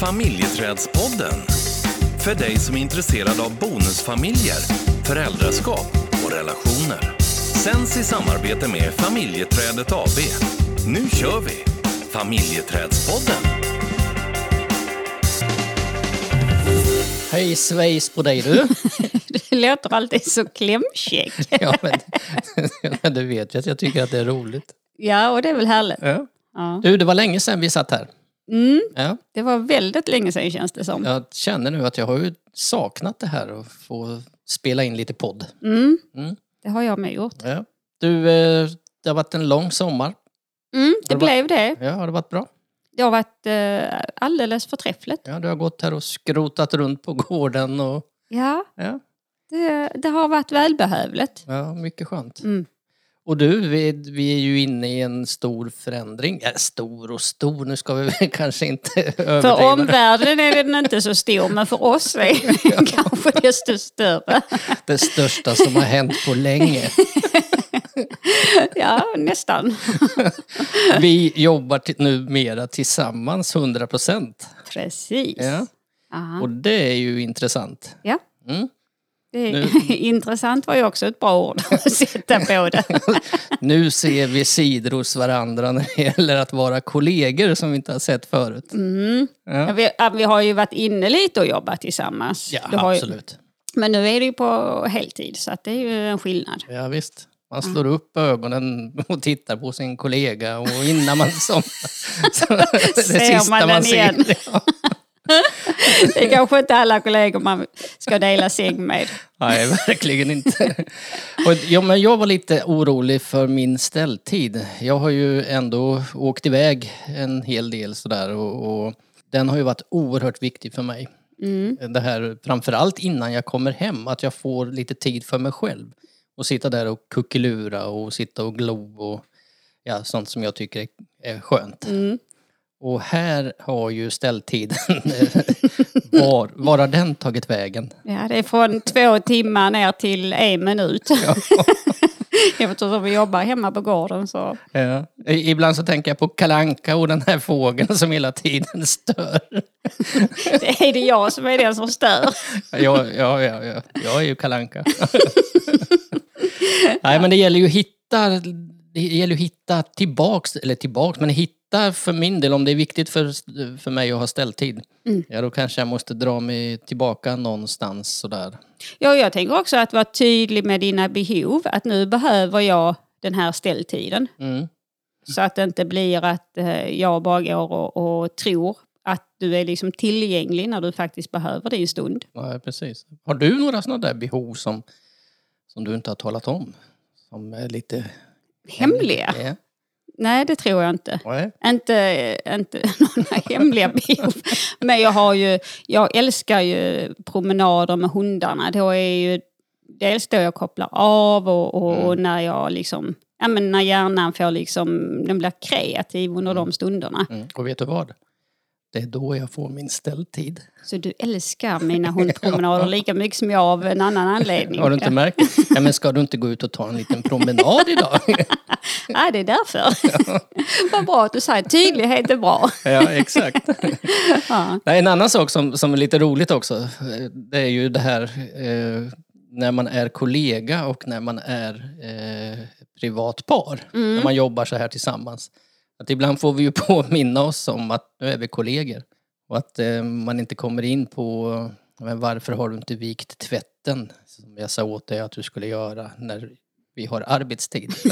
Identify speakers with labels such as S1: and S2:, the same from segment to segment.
S1: Familjeträdspodden. För dig som är intresserad av bonusfamiljer, föräldraskap och relationer. Sänds i samarbete med Familjeträdet AB. Nu kör vi! Familjeträdspodden.
S2: Hej svejs på dig du.
S3: Du låter alltid så klämkäck.
S2: ja, men, men du vet ju att jag tycker att det är roligt.
S3: Ja, och det är väl härligt.
S2: Ja.
S3: Ja.
S2: Du, det var länge sedan vi satt här.
S3: Mm,
S2: Ja.
S3: det var väldigt länge sedan känns det som.
S2: Jag känner nu att jag har ju saknat det här och få spela in lite podd.
S3: Mm,
S2: Mm.
S3: det har jag med gjort.
S2: Ja. Du, eh, det har varit en lång sommar.
S3: Mm, det
S2: det
S3: blev det.
S2: Ja, har det varit bra?
S3: Det har varit eh, alldeles förträffligt.
S2: Ja, du har gått här och skrotat runt på gården och
S3: Ja,
S2: ja,
S3: det, det har varit välbehövligt.
S2: ja mycket skönt.
S3: Mm.
S2: Och du, vi, vi är ju inne i en stor förändring. Ja, stor och stor, nu ska vi väl kanske inte
S3: För
S2: överdriva.
S3: omvärlden är den inte så stor, men för oss är den kanske desto större.
S2: Det största som har hänt på länge.
S3: Ja, nästan.
S2: Vi jobbar numera tillsammans 100 procent.
S3: Precis.
S2: Ja. Och det är ju intressant.
S3: Ja.
S2: Mm.
S3: Det är, intressant var ju också ett bra ord att sätta på det.
S2: Nu ser vi sidor hos varandra när det gäller att vara kollegor som vi inte har sett förut.
S3: Mm. Ja, vi, vi har ju varit inne lite och jobbat tillsammans.
S2: ja
S3: har ju,
S2: absolut.
S3: men nu är det ju på heltid så att det är ju en skillnad.
S2: Ja, visst. Man slår upp ögonen och tittar på sin kollega och innan man somnar. Så det
S3: Ser man den igen? Det är kanske inte alla kollegor man ska dela säng med.
S2: Nej, verkligen inte. Och, ja, men jag var lite orolig för min ställtid. Jag har ju ändå åkt iväg en hel del sådär och, och den har ju varit oerhört viktig för mig.
S3: Mm.
S2: Det här framförallt innan jag kommer hem, att jag får lite tid för mig själv. Och sitta där och kuckelura och sitta och glo och ja, sånt som jag tycker är, är skönt.
S3: Mm.
S2: Och här har ju ställtiden, var, var har den tagit vägen?
S3: Ja, det är från två timmar ner till en minut. Eftersom vi jobbar hemma på gården så...
S2: Ja. Ibland så tänker jag på kalanka och den här fågeln som hela tiden stör.
S3: Det är det jag som är den som stör.
S2: Ja, ja, ja, ja. jag är ju kalanka. Nej, men det gäller ju att hitta, det gäller att hitta tillbaks, eller tillbaks, men hitta för min del, om det är viktigt för, för mig att ha ställtid,
S3: Mm.
S2: ja då kanske jag måste dra mig tillbaka någonstans sådär.
S3: Ja, jag tänker också att vara tydlig med dina behov. Att nu behöver jag den här ställtiden.
S2: Mm.
S3: Så att det inte blir att eh, jag bara går och, och tror att du är liksom tillgänglig när du faktiskt behöver din stund.
S2: Ja, precis. Har du några sådana där behov som, som du inte har talat om? Som är lite...
S3: Hemliga?
S2: Ja.
S3: Nej, det tror jag inte.
S2: Nej.
S3: Inte, inte några hemliga behov. Men jag har ju, jag älskar ju promenader med hundarna. Då är ju dels då jag kopplar av och, och, och när jag liksom, ja men när hjärnan får liksom, den blir kreativ under de stunderna.
S2: Mm. Och vet du vad? Det är då jag får min ställtid.
S3: Så du älskar mina hundpromenader lika mycket som jag av en annan anledning.
S2: Har du inte märkt? Ja, men ska du inte gå ut och ta en liten promenad idag?
S3: Ja, det är därför. Vad bra att du säger tydlighet är bra.
S2: ja, exakt.
S3: Ja.
S2: Nej, en annan sak som, som är lite roligt också, det är ju det här eh, när man är kollega och när man är eh, privatpar. När man jobbar så här tillsammans. Att ibland får vi ju påminna oss om att nu är vi kollegor. Och att eh, man inte kommer in på men varför har du inte vikt tvätten som jag sa åt dig att du skulle göra när vi har arbetstid.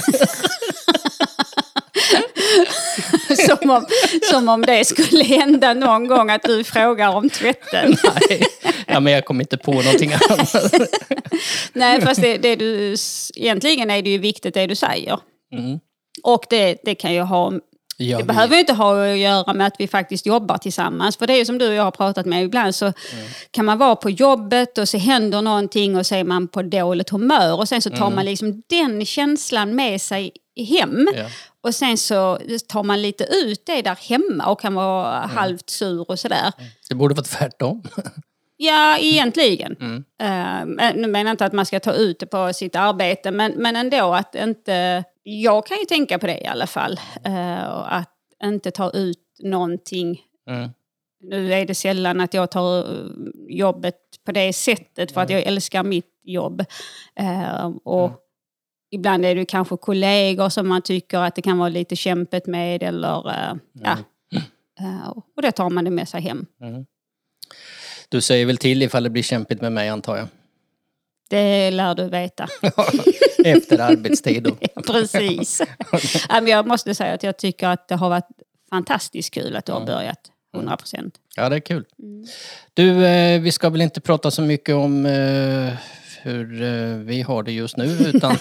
S3: Som, om, som om det skulle hända någon gång att du frågar om tvätten.
S2: Nej, ja, men jag kom inte på någonting annat.
S3: Nej, fast det, det du, egentligen är det ju viktigt det du säger.
S2: Mm.
S3: Och det, det kan ju ha
S2: Jag
S3: Det behöver ju inte ha att göra med att vi faktiskt jobbar tillsammans. För det är ju som du och jag har pratat med. Ibland så kan man vara på jobbet och så händer någonting och så är man på dåligt humör. Och sen så tar man liksom den känslan med sig hem.
S2: Ja.
S3: Och sen så tar man lite ut det där hemma och kan vara halvt sur och sådär.
S2: Det borde vara tvärtom.
S3: Ja, egentligen. Eh, nu menar jag inte att man ska ta ut det på sitt arbete, men, men ändå att inte... Jag kan ju tänka på det i alla fall. och att inte ta ut någonting
S2: Mm.
S3: nu är det sällan att jag tar eh, jobbet på det sättet för att jag älskar mitt jobb. Eh, och Ibland är det kanske kollegor som man tycker att det kan vara lite kämpigt med eller eh, ja. Eh, och då tar man det med sig hem.
S2: Du säger väl till ifall det blir kämpigt med mig antar jag?
S3: Det lär du veta.
S2: Efter arbetstid då.
S3: Precis. Men jag måste säga att jag tycker att det har varit fantastiskt kul att du har börjat. 100 procent.
S2: Ja, det är kul. Du, eh, vi ska väl inte prata så mycket om eh, hur eh, vi har det just nu utan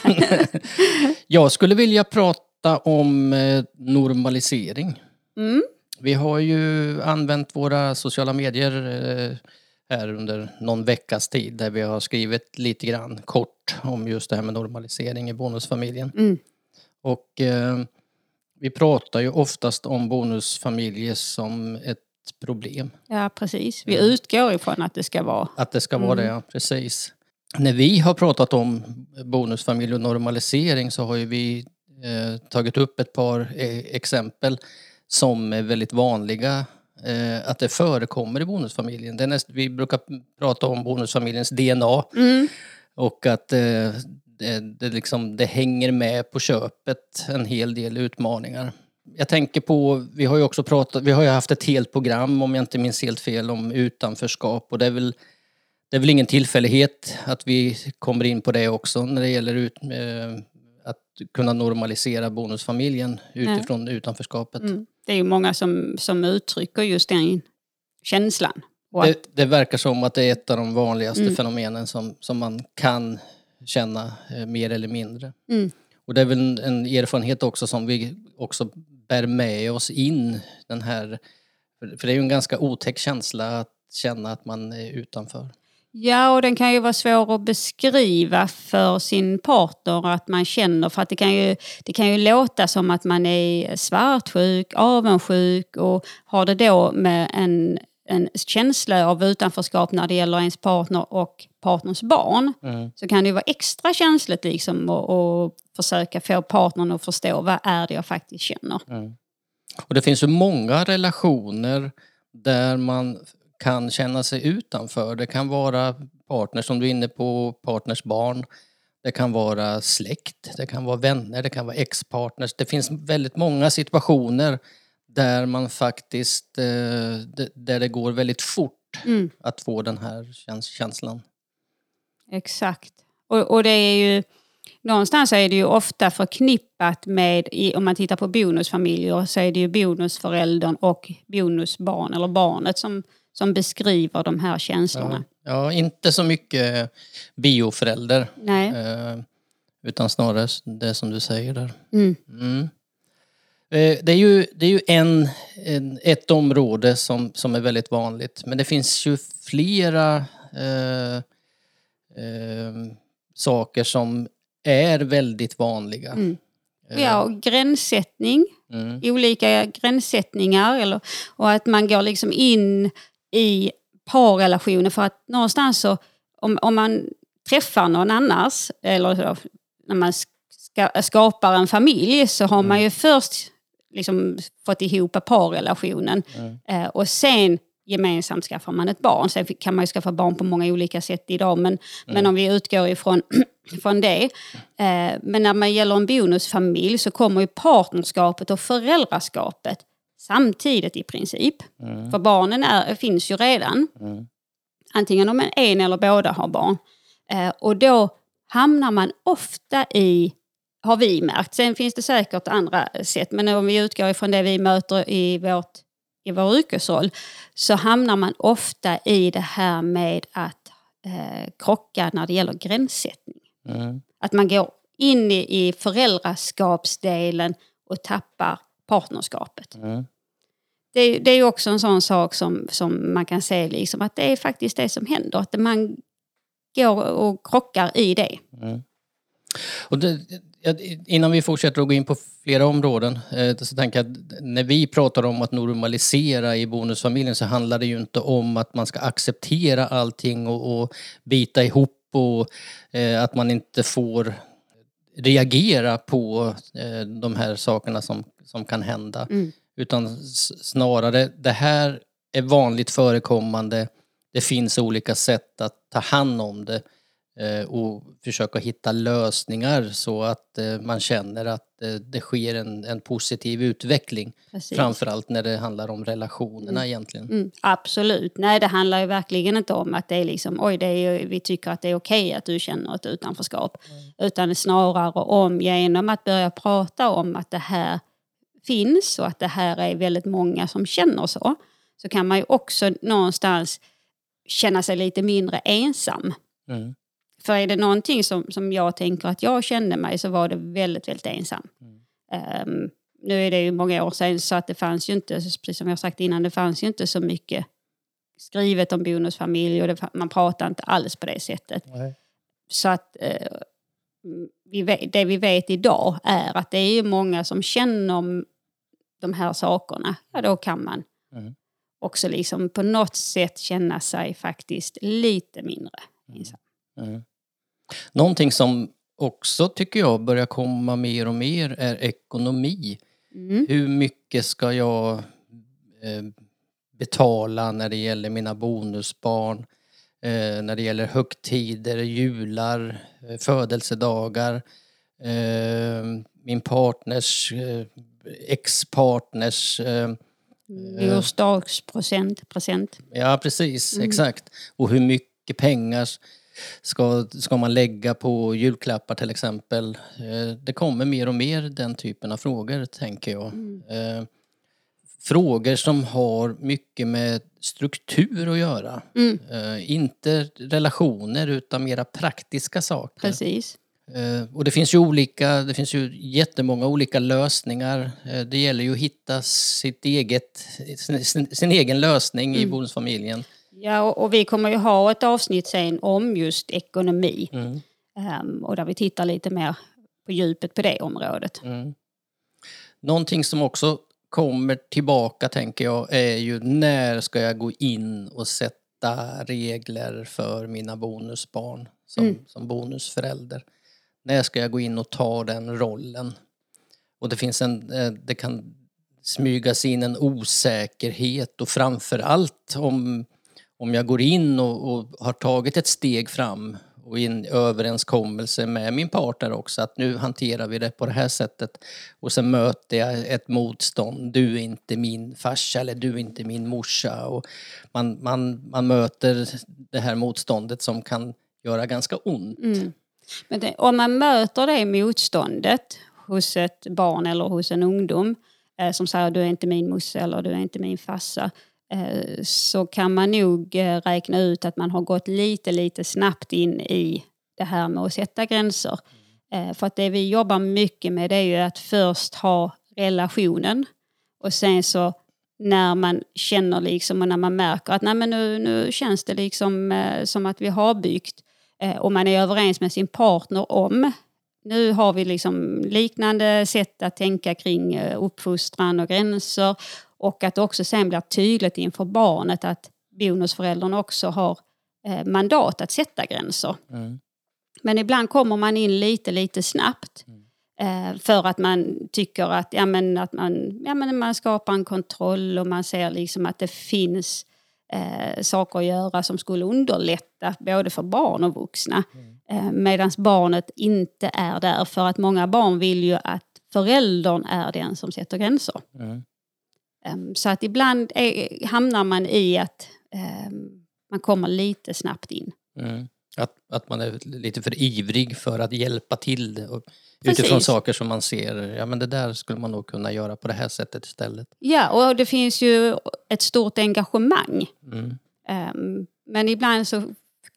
S2: jag skulle vilja prata om normalisering.
S3: Mm.
S2: Vi har ju använt våra sociala medier här under någon veckas tid där vi har skrivit lite grann kort om just det här med normalisering i bonusfamiljen.
S3: Mm.
S2: Och eh, vi pratar ju oftast om bonusfamiljer som ett problem.
S3: Ja, precis. Vi utgår ifrån att det ska vara.
S2: Att det ska vara det, ja, precis. När vi har pratat om bonusfamilj och normalisering så har ju vi eh, tagit upp ett par eh, exempel som är väldigt vanliga eh, att det förekommer i bonusfamiljen. Det näst, vi brukar prata om bonusfamiljens DNA
S3: Mm.
S2: och att eh, det, det, liksom, det hänger med på köpet en hel del utmaningar. Jag tänker på, vi har ju också pratat, vi har ju haft ett helt program om jag inte minns helt fel om utanförskap och det är väl det är väl ingen tillfällighet att vi kommer in på det också när det gäller ut, eh, att kunna normalisera bonusfamiljen utifrån utanförskapet.
S3: Mm. Det är ju många som, som uttrycker just den känslan.
S2: Det, det verkar som att det är ett av de vanligaste
S3: Mm.
S2: fenomenen som, som man kan känna eh, mer eller mindre.
S3: mm.
S2: Och det är väl en, en erfarenhet också som vi också bär med oss in den här, för för det är ju en ganska otäck känsla att känna att man är utanför.
S3: Ja, och den kan ju vara svår att beskriva för sin partner att man känner. För att det kan ju, det kan ju låta som att man är svartsjuk, avundsjuk och har det då med en, en känsla av utanförskap när det gäller ens partner och partners barn.
S2: Mm.
S3: Så kan det ju vara extra känsligt liksom att att försöka få partnern att förstå vad är det jag faktiskt känner.
S2: Och det finns ju många relationer där man kan känna sig utanför. Det kan vara partners som du är inne på, partners barn. Det kan vara släkt, det kan vara vänner, det kan vara ex-partners. Det finns väldigt många situationer där man faktiskt, eh, där det går väldigt fort
S3: Mm.
S2: att få den här käns- känslan.
S3: Exakt. Och, och det är ju, någonstans är det ju ofta förknippat med, om man tittar på bonusfamiljer, så är det ju bonusföräldern och bonusbarn, eller barnet, som, som beskriver de här känslorna.
S2: Ja, inte så mycket bioförälder,
S3: Nej.
S2: eh, utan snarare det som du säger där.
S3: Mm.
S2: Mm. Eh, Det är ju, det är ju en, en, ett område som, som är väldigt vanligt. Men det finns ju flera eh, eh, saker som är väldigt vanliga.
S3: Mm.
S2: Eh,
S3: Ja, och gränssättning,
S2: Mm.
S3: olika gränssättningar eller, och att man går liksom in i parrelationer för att någonstans så, om, om man träffar någon annars, eller så, när man ska, skapar en familj så har man ju först liksom fått ihop parrelationen
S2: Mm.
S3: eh, och sen gemensamt skaffar man ett barn. Sen kan man ju skaffa barn på många olika sätt idag men, men om vi utgår ifrån från det. Eh, men när man gäller en bonusfamilj så kommer ju partnerskapet och föräldraskapet samtidigt i princip.
S2: Mm.
S3: För barnen är, finns ju redan.
S2: Mm.
S3: Antingen om en eller båda har barn. Eh, och då hamnar man ofta i, har vi märkt, sen finns det säkert andra sätt, men om vi utgår ifrån det vi möter i, vårt, i vår yrkesroll, så hamnar man ofta i det här med att eh, krocka när det gäller gränssättning.
S2: Mm.
S3: Att man går in i, i föräldraskapsdelen och tappar partnerskapet.
S2: Mm.
S3: Det, är- det är ju också en sån sak som, som man kan se liksom att det är faktiskt det som händer. Att man går och krockar i det.
S2: Mm. Och det, innan vi fortsätter att gå in på flera områden eh, så tänker jag att när vi pratar om att normalisera i bonusfamiljen så handlar det ju inte om att man ska acceptera allting och, och bita ihop och eh, att man inte får reagera på eh, de här sakerna som, som kan hända.
S3: Mm.
S2: Utan snarare, det här är vanligt förekommande. Det finns olika sätt att ta hand om det eh, och försöka hitta lösningar så att eh, man känner att eh, det sker en, en positiv utveckling.
S3: Precis.
S2: Framförallt när det handlar om relationerna egentligen.
S3: Mm, absolut. Nej, det handlar ju verkligen inte om att det är liksom, oj, det är, vi tycker att det är okej att du känner ett utanförskap. Utan snarare om, genom att börja prata om att det här finns och att det här är väldigt många som känner så, så kan man ju också någonstans känna sig lite mindre ensam.
S2: Mm.
S3: För är det någonting som, som jag tänker att jag kände mig så var det väldigt, väldigt ensam. Ehm, nu är det ju många år sedan så att det fanns ju inte, precis som jag sagt innan, det fanns ju inte så mycket skrivet om bonusfamilj och det, man pratar inte alls på det sättet. Så att eh, vi det vi vet idag är att det är ju många som känner om de här sakerna. Ja, då kan man
S2: Mm.
S3: också liksom på något sätt känna sig faktiskt lite mindre ensam.
S2: Mm. Någonting som också tycker jag börjar komma mer och mer är ekonomi.
S3: Mm.
S2: Hur mycket ska jag eh, betala när det gäller mina bonusbarn? Eh, när det gäller högtider, jular, eh, födelsedagar. Min partners, ex-partners eh,
S3: Årsdagspresent, present.
S2: Ja, precis. Exakt. Och hur mycket pengar ska, ska man lägga på julklappar till exempel? Eh, Det kommer mer och mer den typen av frågor, tänker jag. Eh, Frågor som har mycket med struktur att göra.
S3: Mm.
S2: Eh, Inte relationer, utan mera praktiska saker.
S3: Precis.
S2: Eh, Och det finns ju olika, det finns ju jättemånga olika lösningar. Eh, Det gäller ju att hitta sitt eget, sin, sin, egen lösning i bonusfamiljen.
S3: Ja, och, och vi kommer ju ha ett avsnitt sen om just ekonomi.
S2: Mm.
S3: Ehm, och där vi tittar lite mer på djupet på det området.
S2: Mm. Någonting som också kommer tillbaka tänker jag är ju när ska jag gå in och sätta regler för mina bonusbarn som, som bonusförälder. När ska jag gå in och ta den rollen? Och det finns en, eh, det kan smygas in en osäkerhet och framför allt om, om jag går in och, och har tagit ett steg fram och i en överenskommelse med min partner också att nu hanterar vi det på det här sättet och sen möter jag ett motstånd. Du är inte min farsa eller du är inte min morsa. Och man, man, man möter det här motståndet som kan göra ganska ont. Mm.
S3: Men det, om man möter det motståndet hos ett barn eller hos en ungdom eh, som säger du är inte min mosse eller du är inte min farsa eh, så kan man nog eh, räkna ut att man har gått lite, lite snabbt in i det här med att sätta gränser. Eh, för att det vi jobbar mycket med det är ju att först ha relationen och sen så när man känner liksom och när man märker att Nej, men nu, nu känns det liksom eh, som att vi har byggt eh, och man är överens med sin partner om nu har vi liksom liknande sätt att tänka kring eh, uppfostran och gränser och att det också sen blir tydligt inför barnet att bonusföräldern också har eh, mandat att sätta gränser.
S2: Mm.
S3: Men ibland kommer man in lite, lite snabbt. Eh, för att man tycker att, ja, men, att man, ja, men man skapar en kontroll och man ser liksom att det finns eh, saker att göra som skulle underlätta både för barn och vuxna. Eh, Medan barnet inte är där. För att många barn vill ju att föräldern är den som sätter gränser.
S2: Mm.
S3: Em, Så att ibland är, hamnar man i att em, man kommer lite snabbt in.
S2: Mm. Att, att man är lite för ivrig för att hjälpa till och utifrån saker som man ser, ja men det där skulle man nog kunna göra på det här sättet istället.
S3: Ja, och det finns ju ett stort engagemang.
S2: Mm.
S3: Ehm, men ibland så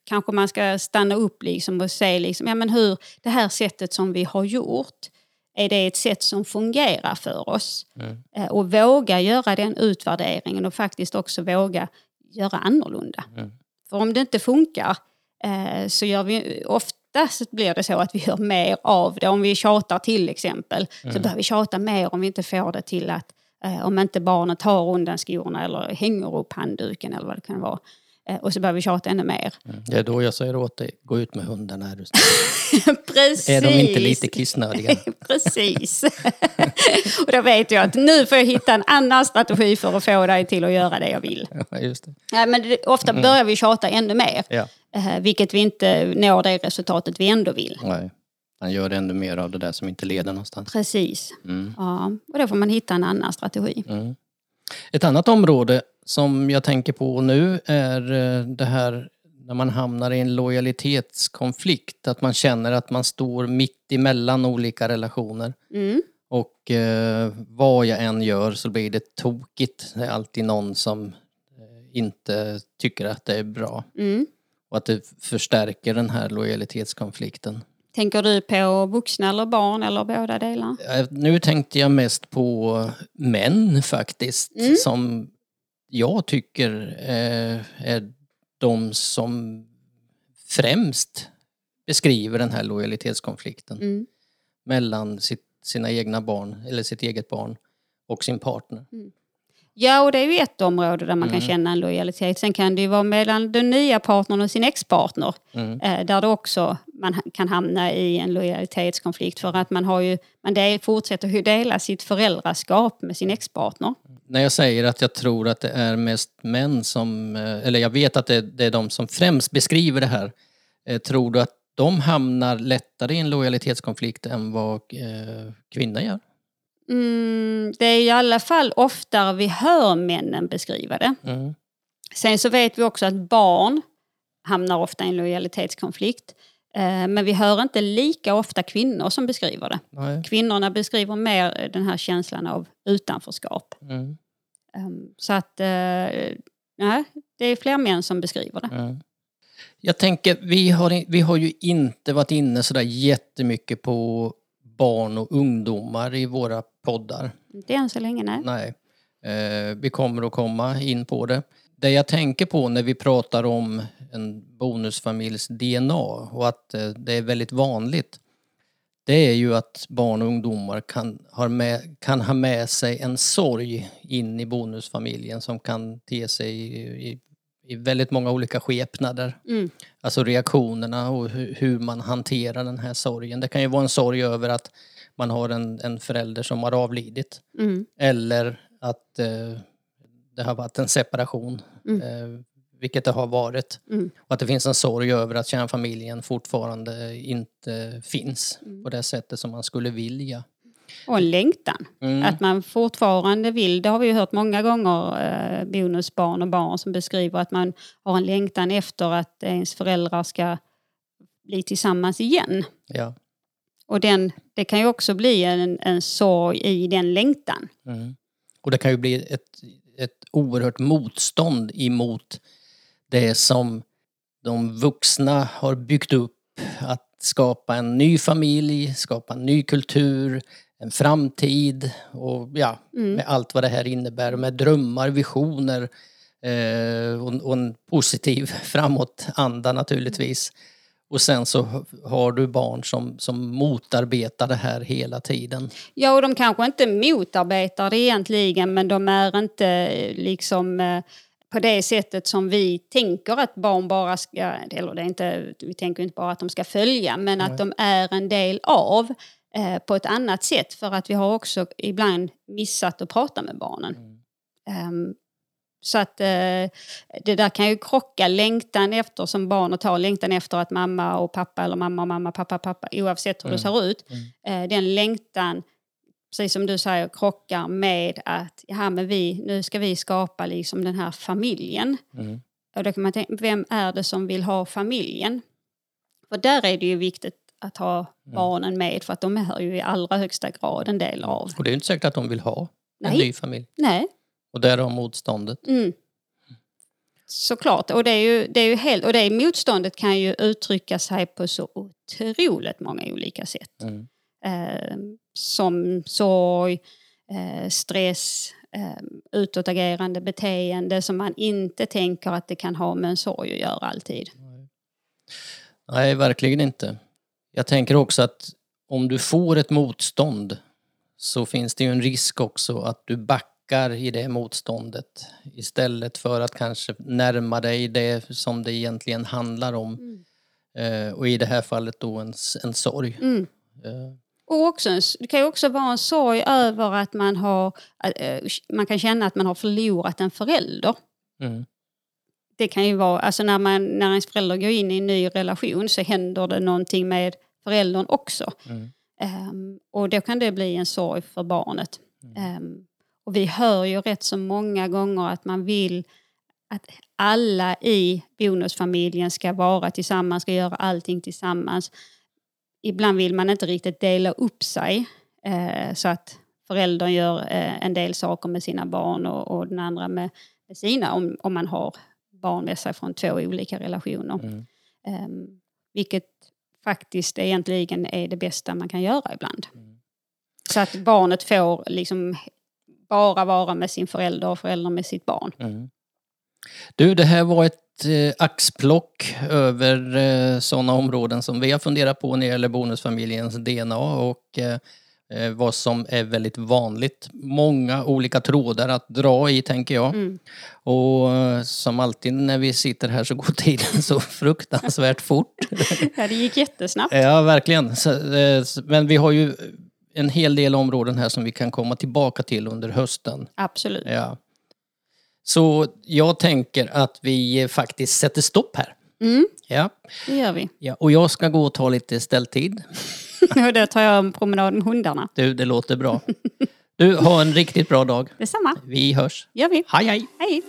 S3: kanske man ska stanna upp liksom och se liksom, ja, men hur det här sättet som vi har gjort, är det ett sätt som fungerar för oss?
S2: Mm.
S3: Eh, och våga göra den utvärderingen och faktiskt också våga göra annorlunda.
S2: Mm.
S3: För om det inte funkar eh, så gör vi oftast blir det så att vi gör mer av det. Om vi tjatar till exempel så börjar vi tjata mer om vi inte får det till att eh, om inte barnet tar undan skorna eller hänger upp handduken eller vad det kan vara. Eh, och så börjar vi tjata ännu mer.
S2: Det är då jag säger åt dig, gå ut med hundarna. Är, du
S3: Precis!
S2: är de inte lite kissnödiga?
S3: Precis. och då vet jag att nu får jag hitta en annan strategi för att få dig till att göra det jag vill.
S2: Ja, just det.
S3: Nej, men det, ofta börjar vi tjata ännu mer.
S2: Ja.
S3: Eh, vilket vi inte når det resultatet vi ändå vill.
S2: Nej. Han gör ännu mer av det där som inte leder någonstans.
S3: Precis.
S2: Mm.
S3: Ja, och då får man hitta en annan strategi.
S2: Mm. Ett annat område som jag tänker på nu är eh, det här när man hamnar i en lojalitetskonflikt. Att man känner att man står mitt emellan olika relationer.
S3: Mm.
S2: Och eh, vad jag än gör så blir det tokigt. Det är alltid någon som eh, inte tycker att det är bra.
S3: Mm.
S2: Och att det förstärker den här lojalitetskonflikten.
S3: Tänker du på vuxna eller barn eller båda delar?
S2: Nu tänkte jag mest på män faktiskt.
S3: Mm.
S2: Som jag tycker eh, är de som främst beskriver den här lojalitetskonflikten
S3: Mm.
S2: mellan sitt, sina egna barn, eller sitt eget barn och sin partner.
S3: Ja, och det är ju ett område där man kan
S2: Mm.
S3: känna en lojalitet. Sen kan det ju vara mellan den nya partnern och sin ex-partner.
S2: Mm.
S3: Eh, där det också man kan hamna i en lojalitetskonflikt. För att man har ju, man del, fortsätter ju dela sitt föräldraskap med sin ex-partner.
S2: När jag säger att jag tror att det är mest män som, eh, eller jag vet att det, det är de som främst beskriver det här. Eh, Tror du att de hamnar lättare i en lojalitetskonflikt än vad eh, kvinnor gör?
S3: Mm, det är i alla fall oftare vi hör männen beskriva det.
S2: Mm.
S3: Sen så vet vi också att barn hamnar ofta i en lojalitetskonflikt. Eh, men vi hör inte lika ofta kvinnor som beskriver det.
S2: Nej.
S3: Kvinnorna beskriver mer eh, den här känslan av utanförskap.
S2: Mm.
S3: Um, så att, eh, nej, det är fler män som beskriver det.
S2: Mm. Jag tänker, vi har, vi har ju inte varit inne sådär jättemycket på barn och ungdomar i våra poddar.
S3: Inte än så länge, nej.
S2: Nej. Eh, vi kommer att komma in på det. Det jag tänker på när vi pratar om en bonusfamiljs DNA och att eh, det är väldigt vanligt. Det är ju att barn och ungdomar kan, har med, kan ha med sig en sorg in i bonusfamiljen som kan te sig i, i, i väldigt många olika skepnader.
S3: Mm.
S2: Alltså reaktionerna och hur, hur man hanterar den här sorgen. Det kan ju vara en sorg över att man har en, en förälder som har avlidit.
S3: Mm.
S2: Eller att eh, det har varit en separation, eh, vilket det har varit.
S3: Mm.
S2: Och att det finns en sorg över att kärnfamiljen fortfarande inte finns på det sättet som man skulle vilja.
S3: Och en längtan.
S2: Mm.
S3: Att man fortfarande vill, det har vi ju hört många gånger, eh, bonusbarn och barn som beskriver att man har en längtan efter att ens föräldrar ska bli tillsammans igen.
S2: Ja.
S3: Och den, det kan ju också bli en, en sorg i den längtan.
S2: Mm. Och det kan ju bli ett, ett oerhört motstånd emot det som de vuxna har byggt upp. Att skapa en ny familj, skapa en ny kultur, en framtid och ja, med allt vad det här innebär. Med drömmar, visioner eh, och, och en positiv framåtanda naturligtvis. Och sen så har du barn som, som motarbetar det här hela tiden.
S3: Ja, och de kanske inte motarbetar det egentligen men de är inte eh, liksom eh, på det sättet som vi tänker att barn bara ska, eller det är inte, vi tänker inte bara att de ska följa men att de är en del av eh, på ett annat sätt för att vi har också ibland missat att prata med barnen. Ehm, så att eh, det där kan ju krocka längtan efter som barnet har, längtan efter att mamma och pappa eller mamma och mamma, pappa, pappa, oavsett hur det ser ut. Eh, den längtan, precis som du säger, krockar med att ja, men vi, nu ska vi skapa liksom den här familjen.
S2: Mm.
S3: Och då kan man tänka, vem är det som vill ha familjen? För där är det ju viktigt att ha barnen med för att de är ju i allra högsta grad en del av.
S2: Och det är inte säkert att de vill ha en
S3: Nej.
S2: ny familj.
S3: Nej,
S2: Och därav motståndet.
S3: Mm. Såklart, och det är ju, det är ju helt, och det motståndet kan ju uttrycka sig på så otroligt många olika sätt.
S2: Mm.
S3: Eh, som sorg, eh, stress, eh, utåtagerande beteende som man inte tänker att det kan ha med en sorg att göra alltid.
S2: Nej, verkligen inte. Jag tänker också att om du får ett motstånd så finns det ju en risk också att du backar i det motståndet istället för att kanske närma dig det som det egentligen handlar om. Eh, och i det här fallet då en, en sorg.
S3: Mm.
S2: Eh,
S3: Och också, det kan ju också vara en sorg över att man har, eh, man kan känna att man har förlorat en förälder.
S2: mm,
S3: Det kan ju vara, alltså när, man, när ens förälder går in i en ny relation så händer det någonting med föräldern också.
S2: mm,
S3: Ehm, och då kan det bli en sorg för barnet. Ehm, och vi hör ju rätt så många gånger att man vill att alla i bonusfamiljen ska vara tillsammans, ska göra allting tillsammans. Ibland vill man inte riktigt dela upp sig eh, så att föräldern gör eh, en del saker med sina barn och, och den andra med, med sina om, om man har barn med sig från två olika relationer.
S2: mm.
S3: Ehm, vilket faktiskt egentligen är det bästa man kan göra ibland. Så att barnet får liksom bara vara med sin förälder och föräldern med sitt barn.
S2: Mm. Du, det här var ett eh, axplock över eh, sådana områden som vi har funderat på när det gäller bonusfamiljens DNA och eh, eh, vad som är väldigt vanligt. Många olika trådar att dra i, tänker jag.
S3: Mm.
S2: Och eh, som alltid när vi sitter här så går tiden så fruktansvärt fort.
S3: Ja, det gick jättesnabbt.
S2: Ja, verkligen. Så, eh, Men vi har ju en hel del områden här som vi kan komma tillbaka till under hösten.
S3: Absolut.
S2: Ja. Så jag tänker att vi faktiskt sätter stopp här.
S3: Mm,
S2: Ja.
S3: det gör vi.
S2: ja. Och jag ska gå och ta lite ställtid.
S3: Och då tar jag en promenad med hundarna.
S2: Du, det låter bra. Du, ha en riktigt bra dag.
S3: Detsamma.
S2: Vi hörs.
S3: gör vi.
S2: Hej, hej!
S3: Hej!